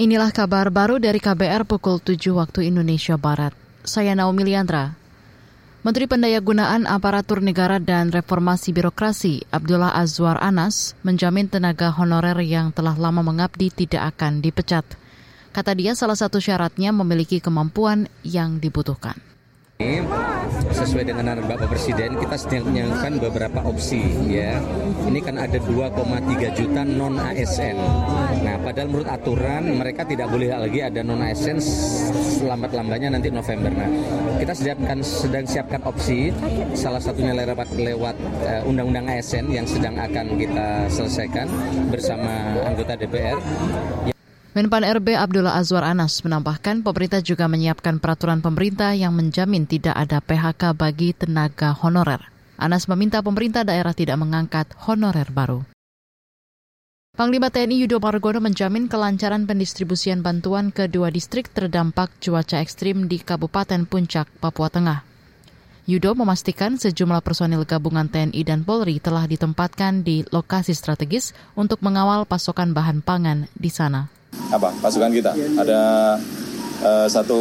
Inilah kabar baru dari KBR pukul 7 waktu Indonesia Barat. Saya Naomi Liandra. Menteri Pendayagunaan Aparatur Negara dan Reformasi Birokrasi Abdullah Azwar Anas menjamin tenaga honorer yang telah lama mengabdi tidak akan dipecat. Kata dia salah satu syaratnya memiliki kemampuan yang dibutuhkan. Sesuai dengan arahan Bapak Presiden kita sedang menyiapkan beberapa opsi ya. Ini kan ada 2,3 juta non ASN. Nah, padahal menurut aturan mereka tidak boleh lagi ada non ASN selambat-lambatnya nanti November. Nah, kita sedang sedang siapkan opsi salah satunya lewat lewat uh, undang-undang ASN yang sedang akan kita selesaikan bersama anggota DPR. Menpan RB Abdullah Azwar Anas menambahkan pemerintah juga menyiapkan peraturan pemerintah yang menjamin tidak ada PHK bagi tenaga honorer. Anas meminta pemerintah daerah tidak mengangkat honorer baru. Panglima TNI Yudo Margono menjamin kelancaran pendistribusian bantuan ke dua distrik terdampak cuaca ekstrim di Kabupaten Puncak, Papua Tengah. Yudo memastikan sejumlah personil gabungan TNI dan Polri telah ditempatkan di lokasi strategis untuk mengawal pasokan bahan pangan di sana apa pasukan kita. Ada uh, satu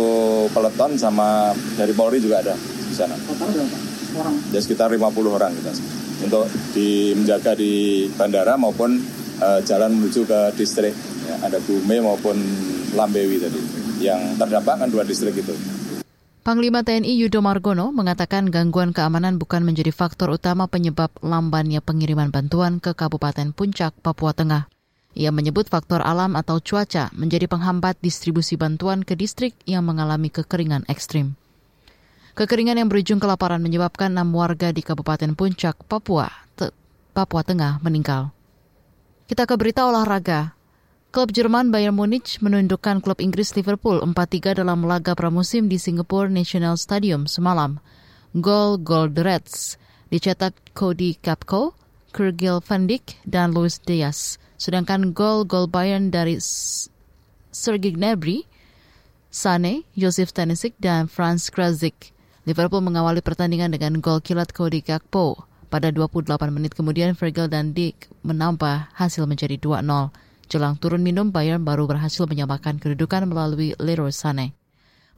peleton sama dari Polri juga ada di sana. Orang. Ya sekitar 50 orang kita untuk di, menjaga di bandara maupun uh, jalan menuju ke distrik. Ya, ada Bume maupun Lambewi tadi yang terdampak kan dua distrik itu. Panglima TNI Yudo Margono mengatakan gangguan keamanan bukan menjadi faktor utama penyebab lambannya pengiriman bantuan ke Kabupaten Puncak, Papua Tengah. Ia menyebut faktor alam atau cuaca menjadi penghambat distribusi bantuan ke distrik yang mengalami kekeringan ekstrim. Kekeringan yang berujung kelaparan menyebabkan enam warga di Kabupaten Puncak, Papua, Te Papua Tengah meninggal. Kita ke berita olahraga. Klub Jerman Bayern Munich menundukkan klub Inggris Liverpool 4-3 dalam laga pramusim di Singapore National Stadium semalam. Gol Gold Reds dicetak Cody Capco, Kyrgiel van Dijk, dan Luis Diaz. Sedangkan gol-gol Bayern dari Sergei Gnabry, Sane, Josef Stanisic, dan Franz Krasik. Liverpool mengawali pertandingan dengan gol kilat Cody Gakpo. Pada 28 menit kemudian, Virgil dan Dick menambah hasil menjadi 2-0. Jelang turun minum, Bayern baru berhasil menyamakan kedudukan melalui Leroy Sané.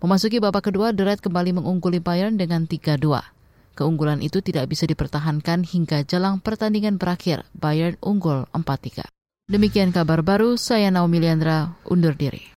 Memasuki babak kedua, The Red kembali mengungguli Bayern dengan 3-2. Keunggulan itu tidak bisa dipertahankan hingga jelang pertandingan berakhir. Bayern unggul 4-3. Demikian kabar baru, saya Naomi Liandra, undur diri.